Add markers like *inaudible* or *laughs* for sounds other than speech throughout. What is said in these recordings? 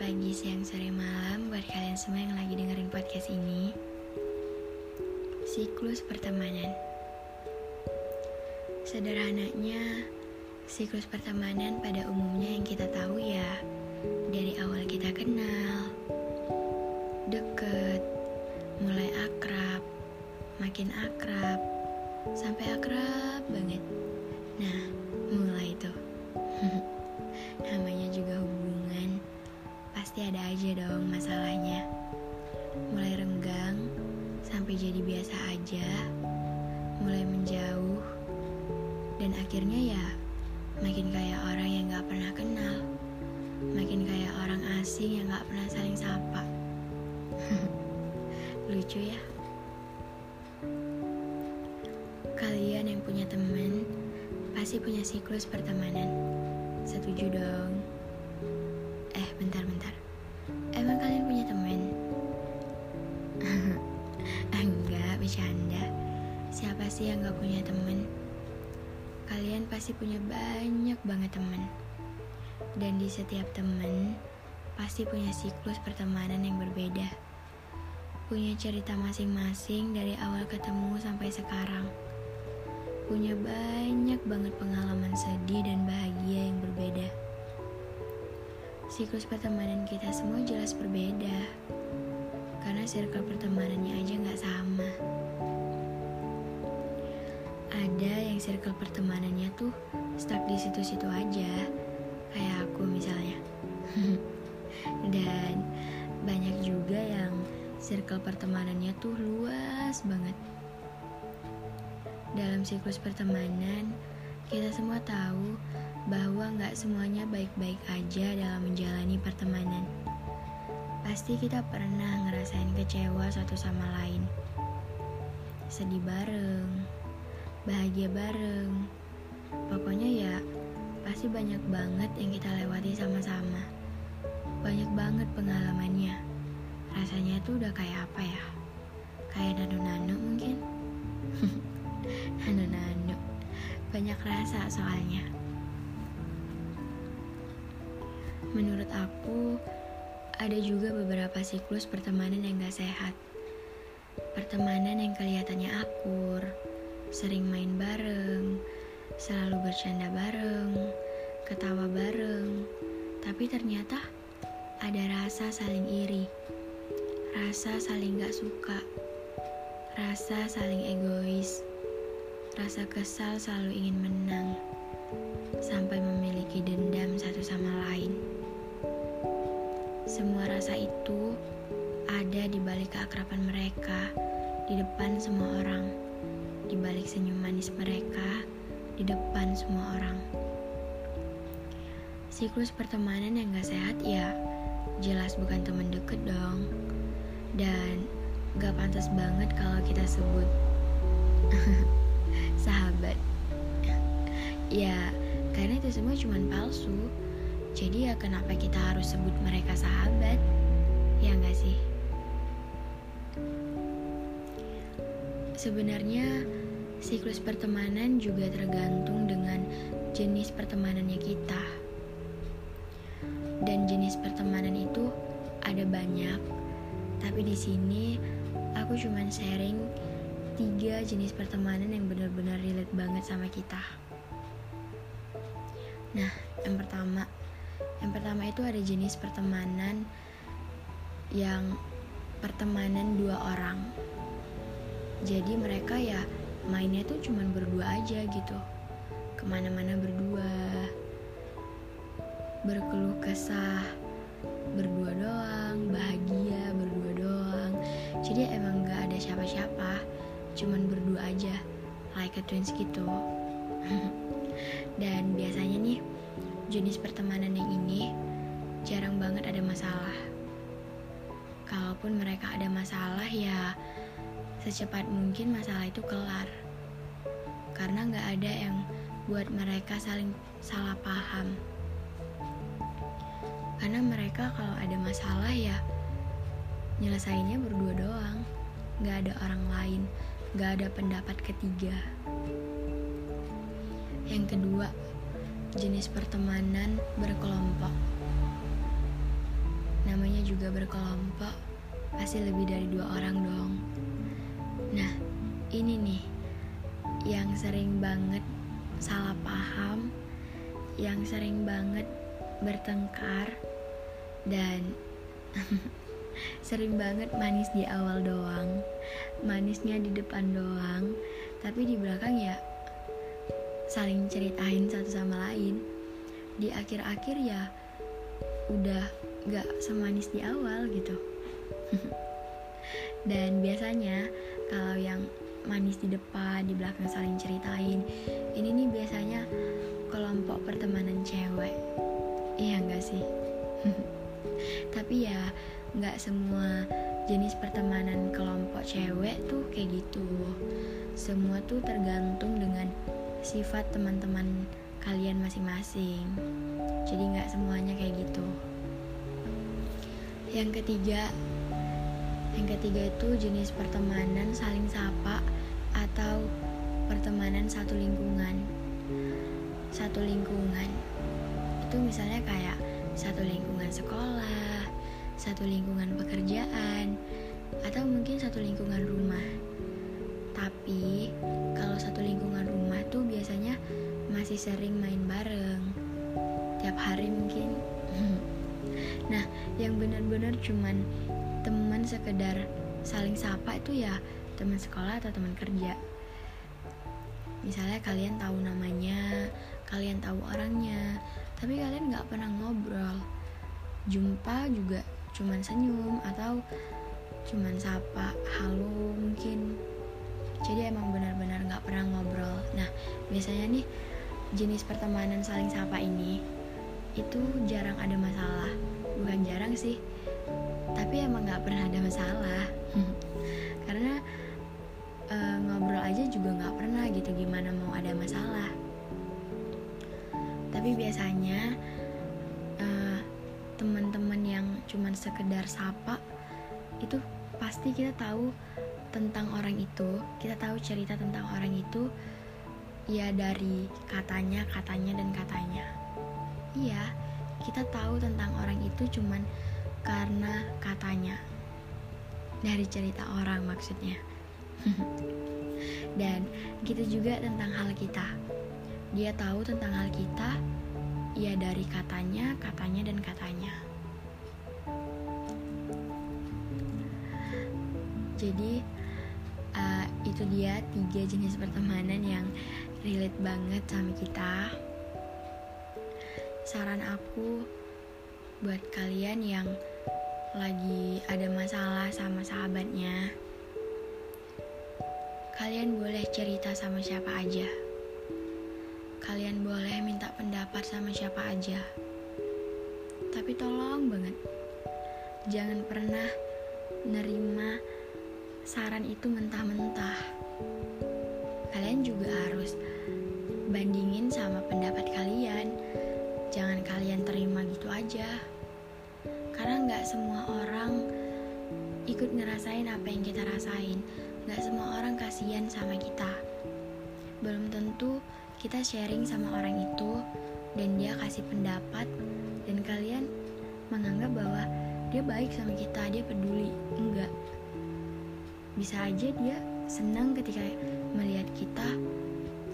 pagi, siang, sore, malam buat kalian semua yang lagi dengerin podcast ini. Siklus pertemanan. Sederhananya, siklus pertemanan pada umumnya yang kita tahu ya dari awal kita kenal, deket, mulai akrab, makin akrab, sampai akrab banget. Nah, mulai itu. *laughs* Namanya juga pasti ada aja dong masalahnya. Mulai renggang sampai jadi biasa aja, mulai menjauh, dan akhirnya ya makin kayak orang yang gak pernah kenal, makin kayak orang asing yang gak pernah saling sapa. *laughs* Lucu ya? Kalian yang punya teman pasti punya siklus pertemanan. Setuju dong? Eh, bentar-bentar. Emang kalian punya teman? *laughs* Enggak, bercanda. Siapa sih yang gak punya teman? Kalian pasti punya banyak banget teman. Dan di setiap teman, pasti punya siklus pertemanan yang berbeda. Punya cerita masing-masing dari awal ketemu sampai sekarang. Punya banyak banget pengalaman sedih dan bahagia yang berbeda siklus pertemanan kita semua jelas berbeda. Karena circle pertemanannya aja nggak sama. Ada yang circle pertemanannya tuh stuck di situ-situ aja. Kayak aku misalnya. *laughs* Dan banyak juga yang circle pertemanannya tuh luas banget. Dalam siklus pertemanan kita semua tahu bahwa nggak semuanya baik-baik aja dalam menjalani pertemanan. Pasti kita pernah ngerasain kecewa satu sama lain. Sedih bareng, bahagia bareng. Pokoknya ya, pasti banyak banget yang kita lewati sama-sama. Banyak banget pengalamannya. Rasanya tuh udah kayak apa ya? Kayak nano-nano mungkin? *laughs* nano-nano. Banyak rasa soalnya. Menurut aku, ada juga beberapa siklus pertemanan yang gak sehat. Pertemanan yang kelihatannya akur, sering main bareng, selalu bercanda bareng, ketawa bareng, tapi ternyata ada rasa saling iri, rasa saling gak suka, rasa saling egois, rasa kesal selalu ingin menang, sampai memiliki dendam satu sama lain. Semua rasa itu ada di balik keakraban mereka, di depan semua orang, di balik senyum manis mereka, di depan semua orang. Siklus pertemanan yang gak sehat ya, jelas bukan teman deket dong. Dan gak pantas banget kalau kita sebut *laughs* sahabat. ya, karena itu semua cuma palsu. Jadi ya kenapa kita harus sebut mereka sahabat? Ya nggak sih? Sebenarnya siklus pertemanan juga tergantung dengan jenis pertemanannya kita. Dan jenis pertemanan itu ada banyak. Tapi di sini aku cuma sharing tiga jenis pertemanan yang benar-benar relate banget sama kita. Nah, yang pertama, yang pertama itu ada jenis pertemanan yang pertemanan dua orang. Jadi mereka ya mainnya tuh cuman berdua aja gitu. Ke mana-mana berdua. Berkeluh kesah. Berdua doang, bahagia berdua doang. Jadi emang gak ada siapa-siapa. Cuman berdua aja. Like a twins gitu. *laughs* Dan biasanya nih jenis pertemanan masalah. Kalaupun mereka ada masalah ya secepat mungkin masalah itu kelar. Karena nggak ada yang buat mereka saling salah paham. Karena mereka kalau ada masalah ya nyelesainnya berdua doang. Nggak ada orang lain, nggak ada pendapat ketiga. Yang kedua, jenis pertemanan berkelompok. Namanya juga berkelompok, pasti lebih dari dua orang dong. Nah, ini nih yang sering banget salah paham, yang sering banget bertengkar, dan *laughs* sering banget manis di awal doang, manisnya di depan doang, tapi di belakang ya saling ceritain satu sama lain. Di akhir-akhir ya udah gak semanis di awal gitu. *laughs* Dan biasanya kalau yang manis di depan, di belakang saling ceritain, ini nih biasanya kelompok pertemanan cewek. Iya gak sih? *laughs* Tapi ya nggak semua jenis pertemanan kelompok cewek tuh kayak gitu. Semua tuh tergantung dengan sifat teman-teman kalian masing-masing. Jadi nggak semuanya kayak gitu. Yang ketiga, yang ketiga itu jenis pertemanan saling sapa atau pertemanan satu lingkungan. Satu lingkungan itu misalnya kayak satu lingkungan sekolah, satu lingkungan pekerjaan, atau mungkin satu lingkungan rumah. Tapi kalau satu lingkungan rumah tuh biasanya masih sering main bareng. Tiap hari mungkin. *laughs* nah, yang benar-benar cuman teman sekedar saling sapa itu ya teman sekolah atau teman kerja. Misalnya kalian tahu namanya kalian tahu orangnya tapi kalian nggak pernah ngobrol. Jumpa juga cuman senyum atau cuman sapa halo mungkin. Jadi emang benar-benar nggak pernah ngobrol. Nah biasanya nih jenis pertemanan saling sapa ini itu jarang ada masalah bukan jarang sih. Tapi emang nggak pernah ada masalah. *laughs* Karena uh, ngobrol aja juga nggak pernah gitu gimana mau ada masalah. Tapi biasanya uh, teman-teman yang cuman sekedar sapa itu pasti kita tahu tentang orang itu kita tahu cerita tentang orang itu ya dari katanya katanya dan katanya. Iya kita tahu tentang orang itu cuman karena katanya. Dari cerita orang maksudnya. *laughs* Dan gitu juga tentang hal kita. Dia tahu tentang hal kita ya dari katanya katanya dan katanya. Jadi uh, itu dia tiga jenis pertemanan yang relate banget sama kita saran aku buat kalian yang lagi ada masalah sama sahabatnya, kalian boleh cerita sama siapa aja. Kalian boleh minta pendapat sama siapa aja. Tapi tolong banget, jangan pernah nerima saran itu mentah-mentah. Kalian juga harus bandingin sama pendapat kalian. Jangan kalian terima gitu aja. Karena nggak semua orang ikut ngerasain apa yang kita rasain. Nggak semua orang kasihan sama kita. Belum tentu kita sharing sama orang itu dan dia kasih pendapat dan kalian menganggap bahwa dia baik sama kita dia peduli. Enggak bisa aja dia senang ketika melihat kita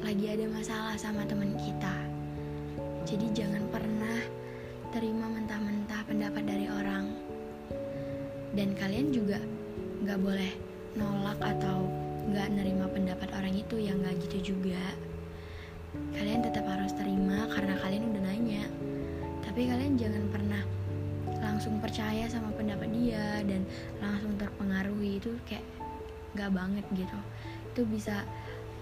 lagi ada masalah sama teman kita jadi jangan pernah terima mentah-mentah pendapat dari orang. Dan kalian juga nggak boleh nolak atau nggak nerima pendapat orang itu yang nggak gitu juga. Kalian tetap harus terima karena kalian udah nanya. Tapi kalian jangan pernah langsung percaya sama pendapat dia dan langsung terpengaruhi. Itu kayak nggak banget gitu. Itu bisa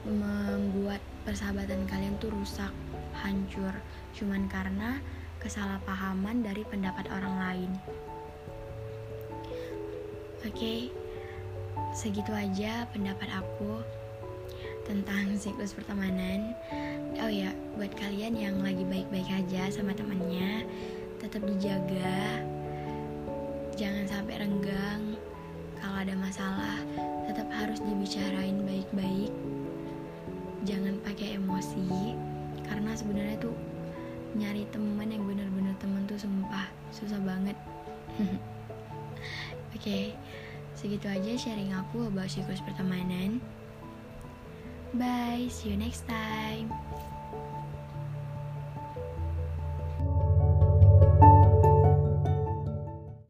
membuat persahabatan kalian tuh rusak hancur cuman karena kesalahpahaman dari pendapat orang lain. Oke, okay, segitu aja pendapat aku tentang siklus pertemanan. Oh ya, buat kalian yang lagi baik-baik aja sama temennya, tetap dijaga. Jangan sampai renggang. Kalau ada masalah, tetap harus dibicarain baik-baik. Jangan pakai emosi, karena sebenarnya tuh nyari teman yang bener-bener temen tuh sumpah susah banget *laughs* Oke, okay, segitu aja sharing aku about siklus pertemanan. Bye, see you next time.